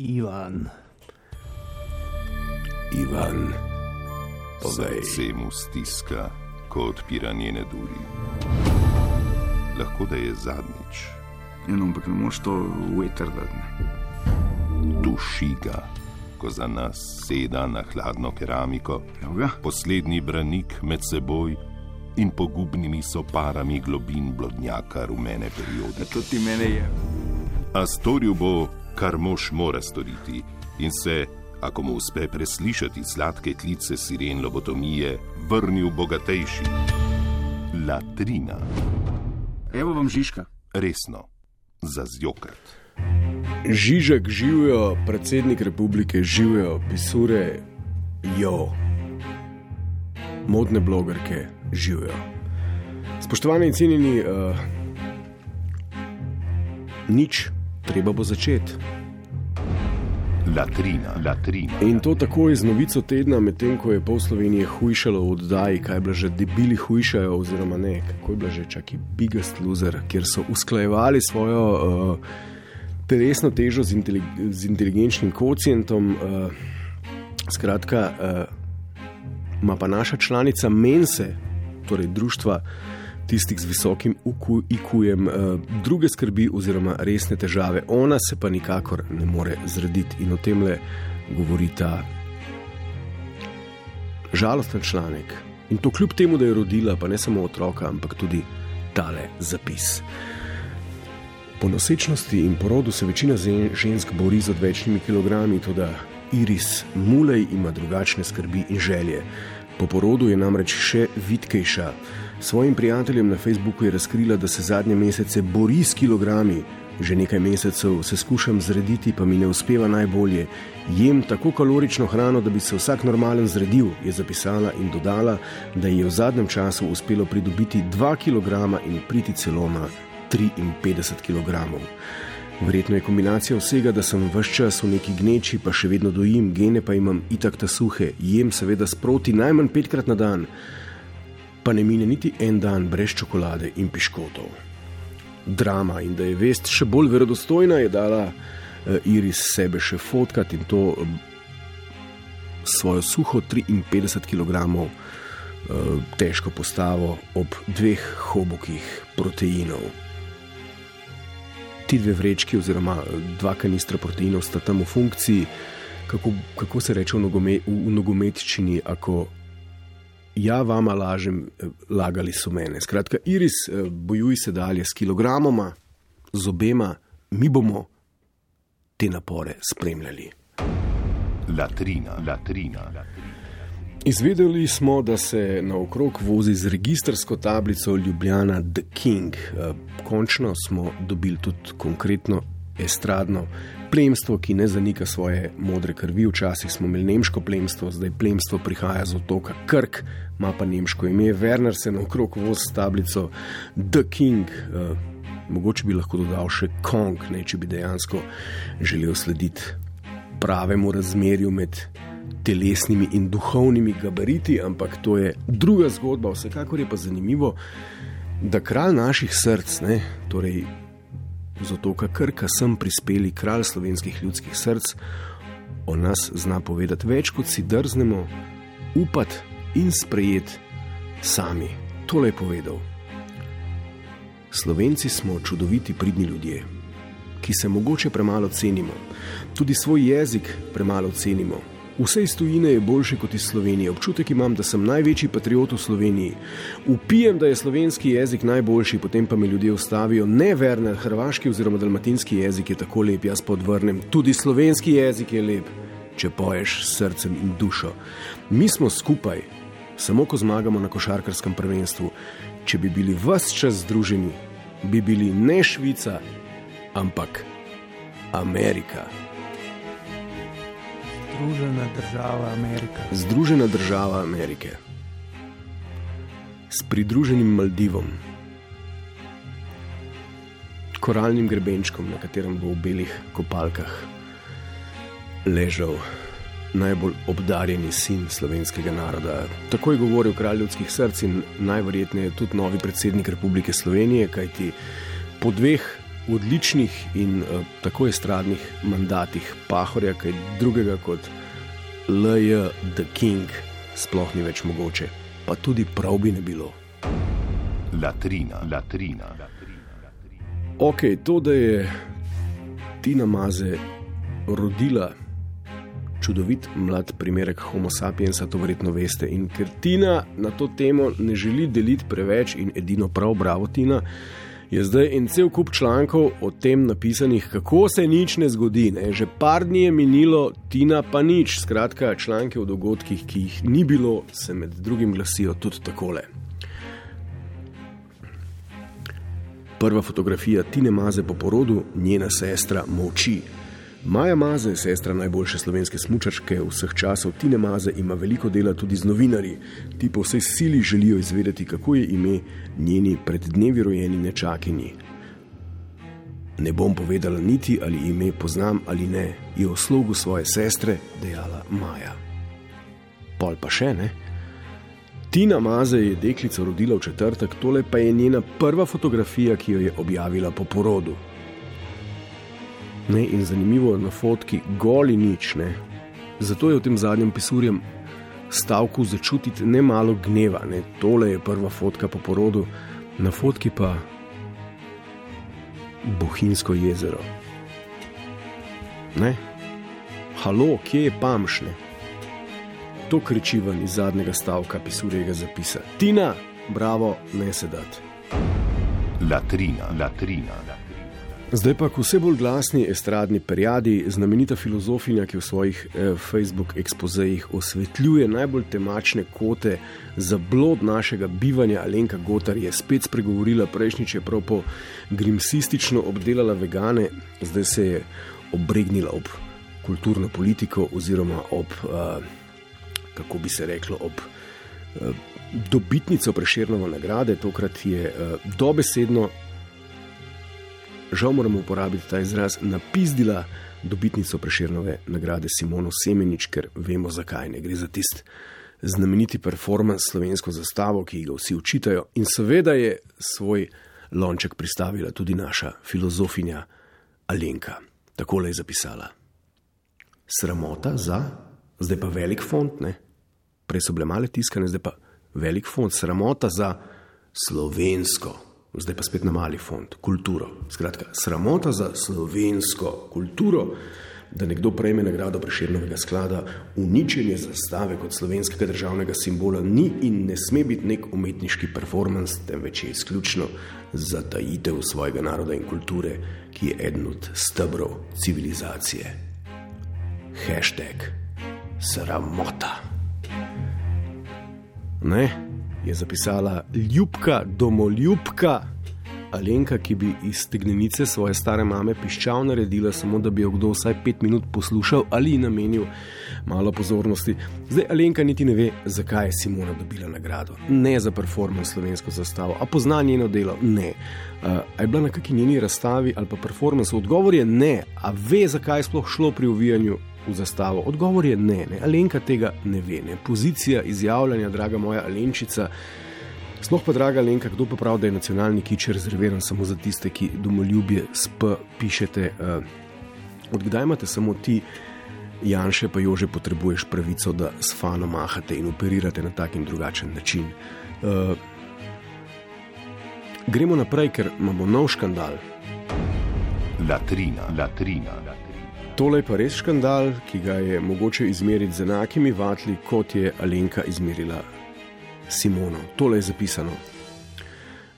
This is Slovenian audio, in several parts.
Ivan. Ivan, povej. Srce mu stiska, ko odpira njene duri. Lahko da je zadnjič, Eno, ampak ne moreš to veter dati. duši ga, ko za nas seda na hladno keramiko, Evo ga, poslednji branik med seboj in pogubnimi soparami globin blodnjaka rumene periode. ja, to ti mene je. A storil bo, kar mož mora storiti, in se, ako mu uspe preslišati sladke klice siren lobotomije, vrnil bogatejši. Latrina, Evo vam Žižka. resno, za zjokrat. Žižek živijo, predsednik republike živijo, pisure, jo, modne blogerke živijo. Spoštovani in cenjeni, uh, nič, treba bo začeti. Latrina, latrina. In to takoj z novico tedna, medtem ko je pol Slovenije hujšalo v oddaji, kaj je bilo že debili hujšajo, oziroma ne, kako je bilo že čaki Biggest Loser, kjer so usklajevali svojo uh, telesno težo z, intelig z inteligenčnim kocijentom. Uh, skratka, uh, ima pa naša članica Mense, torej društva tistih z visokim IQ-jem, uh, druge skrbi oziroma resne težave, ona se pa nikakor ne more zrediti in o tem le govori ta žalosten članek. In to kljub temu, da je rodila pa ne samo otroka, ampak tudi tale zapis. Po nosečnosti in porodu se večina žensk bori z odvečnimi kilogrami, tudi Iris Mulej ima drugačne skrbi in želje. Po porodu je namreč še vitkejša. Svojim prijateljem na Facebooku je razkrila, da se zadnje mesece bori s kilogrami. Že nekaj mesecev se skušam zrediti, pa mi ne uspeva najbolje. Jem tako kalorično hrano, da bi se vsak normalen zredil, je zapisala in dodala, da ji je v zadnjem času uspelo pridobiti 2 kg in priti celo na 53 kg. Verjetno je kombinacija vsega, da sem vse čas v neki gneči, pa še vedno dojim, gene pa imam itak ta suhe, jem seveda sproti najmanj petkrat na dan, pa ne mine niti en dan brez čokolade in piškotov. Drama in da je vest še bolj verodostojna, je dala uh, Iris sebe še fotkati in to uh, svojo suho 53 kg uh, težko postavo ob dveh hobokih proteinov ti dve vrečki, oziroma dva kanistra proteinov, sta tam v funkciji, kako, kako se reče v, nogome, v, v nogometčini, ako ja, vama lažem, lagali so mene. Skratka, Iris, bojuj se dalje s kilogramoma, z obema, mi bomo te napore spremljali. Latrina, latrina. Izvedeli smo, da se naokrog vozi z registrsko tablico Ljubljana The King. Eh, Končno smo dobili tudi konkretno estradno plemstvo, ki ne zanika svoje modre krvi. Včasih smo imeli nemško plemstvo, zdaj plemstvo prihaja z otoka Krk, ima pa nemško ime. Werner se naokrog vozi s tablico The King. Eh, Mogoče bi lahko dodal še Kong, ne, če bi dejansko želel slediti pravemu razmerju med telesnimi in duhovnimi gabariti, ampak to je druga zgodba. Vsekakor je pa zanimivo, da kralj naših src, ne, torej z otoka Krka, sem prispeli kralj slovenskih ljudskih src, o nas zna povedati več, kot si drznemo upati in sprejeti sami. Tole je povedal. Slovenci smo čudoviti, pridni ljudje, ki se mogoče premalo cenimo, tudi svoj jezik premalo cenimo. Vse iz tujine je boljše kot iz Slovenije. Občutek imam, da sem največji patriot v Sloveniji. Upijem, da je slovenski jezik najboljši, potem pa me ljudje ustavijo. Ne, Werner, hrvaški oziroma dalmatinski jezik je tako lep, jaz pa odvrnem. Tudi slovenski jezik je lep, če poješ srcem in dušo. Mi smo skupaj, samo ko zmagamo na košarkarskem prvenstvu. Če bi bili vse čas združeni, bi bili ne Švica, ampak Amerika. Združena država Amerika. Združena država Amerike s pridruženim Maldivom, koralnim grebenčkom, na katerem bo v belih kopalkah ležal najbolj obdarjeni sin slovenskega naroda. Tako je govoril kralj ljudskih src in najverjetneje tudi novi predsednik Republike Slovenije, kajti po dveh odličnih in uh, tako estradnih mandatih Pahorja, kaj drugega kot L.J. The King sploh ni več mogoče, pa tudi prav bi ne bilo. Latrina, latrina. Ok, to, da je Tina Maze rodila čudovit mlad primerek Homo sapiensa, to verjetno veste. In ker Tina na to temo ne želi deliti preveč in edino prav, bravo Tina. Je zdaj en cel kup člankov o tem napisanih, kako se nič ne zgodi. Ne? Že par dni je minilo, Tina pa nič. Skratka, članke o dogodkih, ki jih ni bilo, se med drugim glasijo tudi takole. Prva fotografija Tine Maze po porodu, njena sestra molči. Maja Maze, sestra najboljše slovenske smočarke vseh časov, Tine Maze, ima veliko dela tudi z novinarji. Ti po vsej sili želijo izvedeti, kako je ime njeni pred dnevi rojeni nečakinji. Ne bom povedala niti, ali ime poznam ali ne, je v slogu svoje sestre dejala Maja. Pol pa še ne. Tina Maze je deklico rodila v četrtek, tole pa je njena prva fotografija, ki jo je objavila po porodu. Ne, in zanimivo je na fotki, goli nič. Ne. Zato je v tem zadnjem pisurjem stavku začutiti ne malo gneva. Ne. Tole je prva fotka po porodu, na fotki pa Bohinjsko jezero. Ne? Halo, kje je pamšne? To kriči ven iz zadnjega stavka pisurjega zapisa. Tina, bravo, ne sedati. Latrina, latrina. Zdaj pa, ko vse bolj glasni estradni perjadi, znamenita filozofinja, ki v svojih eh, Facebook ekspozejih osvetljuje najbolj temačne kote za blod našega bivanja, Alenka Gotar je spet spregovorila prejšnjič, je prav po grimsistično obdelala vegane, zdaj se je obregnila ob kulturno politiko oziroma ob, eh, kako bi se reklo, ob eh, dobitnico preširnove nagrade, tokrat je eh, dobesedno žal moramo uporabiti ta izraz, napizdila dobitnico preširnove nagrade Simono Semenič, ker vemo, zakaj ne gre za tisti znameniti performance slovensko zastavo, ki ga vsi učitajo. In seveda je svoj lonček pristavila tudi naša filozofinja Alenka. Takole je zapisala: Sramota za, zdaj pa velik font, ne? prej so bile male tiskane, zdaj pa velik font, sramota za slovensko zdaj pa spet na mali fond, kulturo. Skratka, sramota za slovensko kulturo, da nekdo prejme nagrado preširnega sklada, uničenje zastave kot slovenskega državnega simbola ni in ne sme biti nek umetniški performance, temveč je izključno zatajitev svojega naroda in kulture, ki je eden od stebrov civilizacije. Hashtag sramota. Ne? Je zapisala ljubka, domoljubka Alenka, ki bi iz stegnenice svoje stare mame piščal naredila, samo da bi jo kdo vsaj pet minut poslušal ali namenil malo pozornosti. Zdaj Alenka niti ne ve, zakaj je Simona dobila nagrado. Ne za performance slovensko zastavo, a pozna njeno delo. Ne. Uh, a je bila na kakšni njeni razstavi ali pa performance? Odgovor je ne. A ve, zakaj je sploh šlo pri uvijanju v zastavo? Odgovor je ne, ne. Alenka tega ne ve. Ne. Pozicija izjavljanja, draga moja Alenčica. Sploh pa, draga Alenka, kdo pa pravi, da je nacionalni kič rezerviran samo za tiste, ki domoljubje sp pišete. Uh, odkdaj imate samo ti, Janše, pa jo že potrebuješ pravico, da s fano mahate in operirate na tak in drugačen način? Uh, gremo naprej, ker imamo nov škandal. Latrina, latrina. latrina. Tole je pa res škandal, ki ga je mogoče izmeriti z enakimi vatli, kot je Alenka izmerila Simono. Tole je zapisano.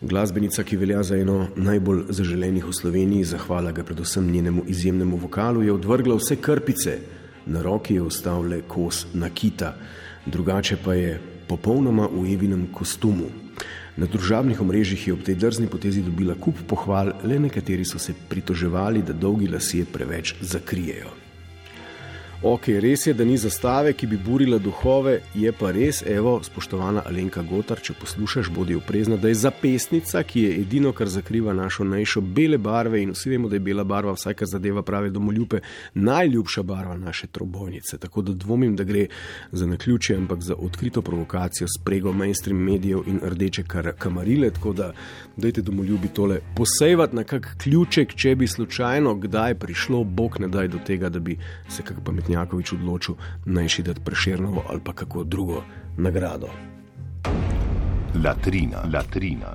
Glasbenica, ki velja za eno najbolj zaželenih v Sloveniji, zahvala ga predvsem njenemu izjemnemu vokalu, je odvrgla vse krpice, na roki je ostal le kos nakita, drugače pa je popolnoma v evinem kostumu. Na družabnih omrežjih je ob tej drzni potezi dobila kup pohval, le nekateri so se pritoževali, da dolgi lasje preveč zakrijejo. Ok, res je, da ni zastave, ki bi burila duhove, je pa res, evo, spoštovana Alenka Gotar, če poslušaš, bodi oprezna, da je zapestnica, ki je edino, kar zakriva našo najšo bele barve in vsi vemo, da je bela barva, vsaj kar zadeva prave domoljube, najljubša barva naše trobojnice. Tako da dvomim, da gre za naključje, ampak za odkrito provokacijo sprego mainstream medijev in rdeče kar kamarile. Tako da dajte domoljubi tole posejvati na kak ključek, če bi slučajno kdaj prišlo, bog ne daj do tega, da bi se kak pametni. Petnjakovič odločil naj še dati preširno ali pa kako drugo nagrado. Latrina, latrina.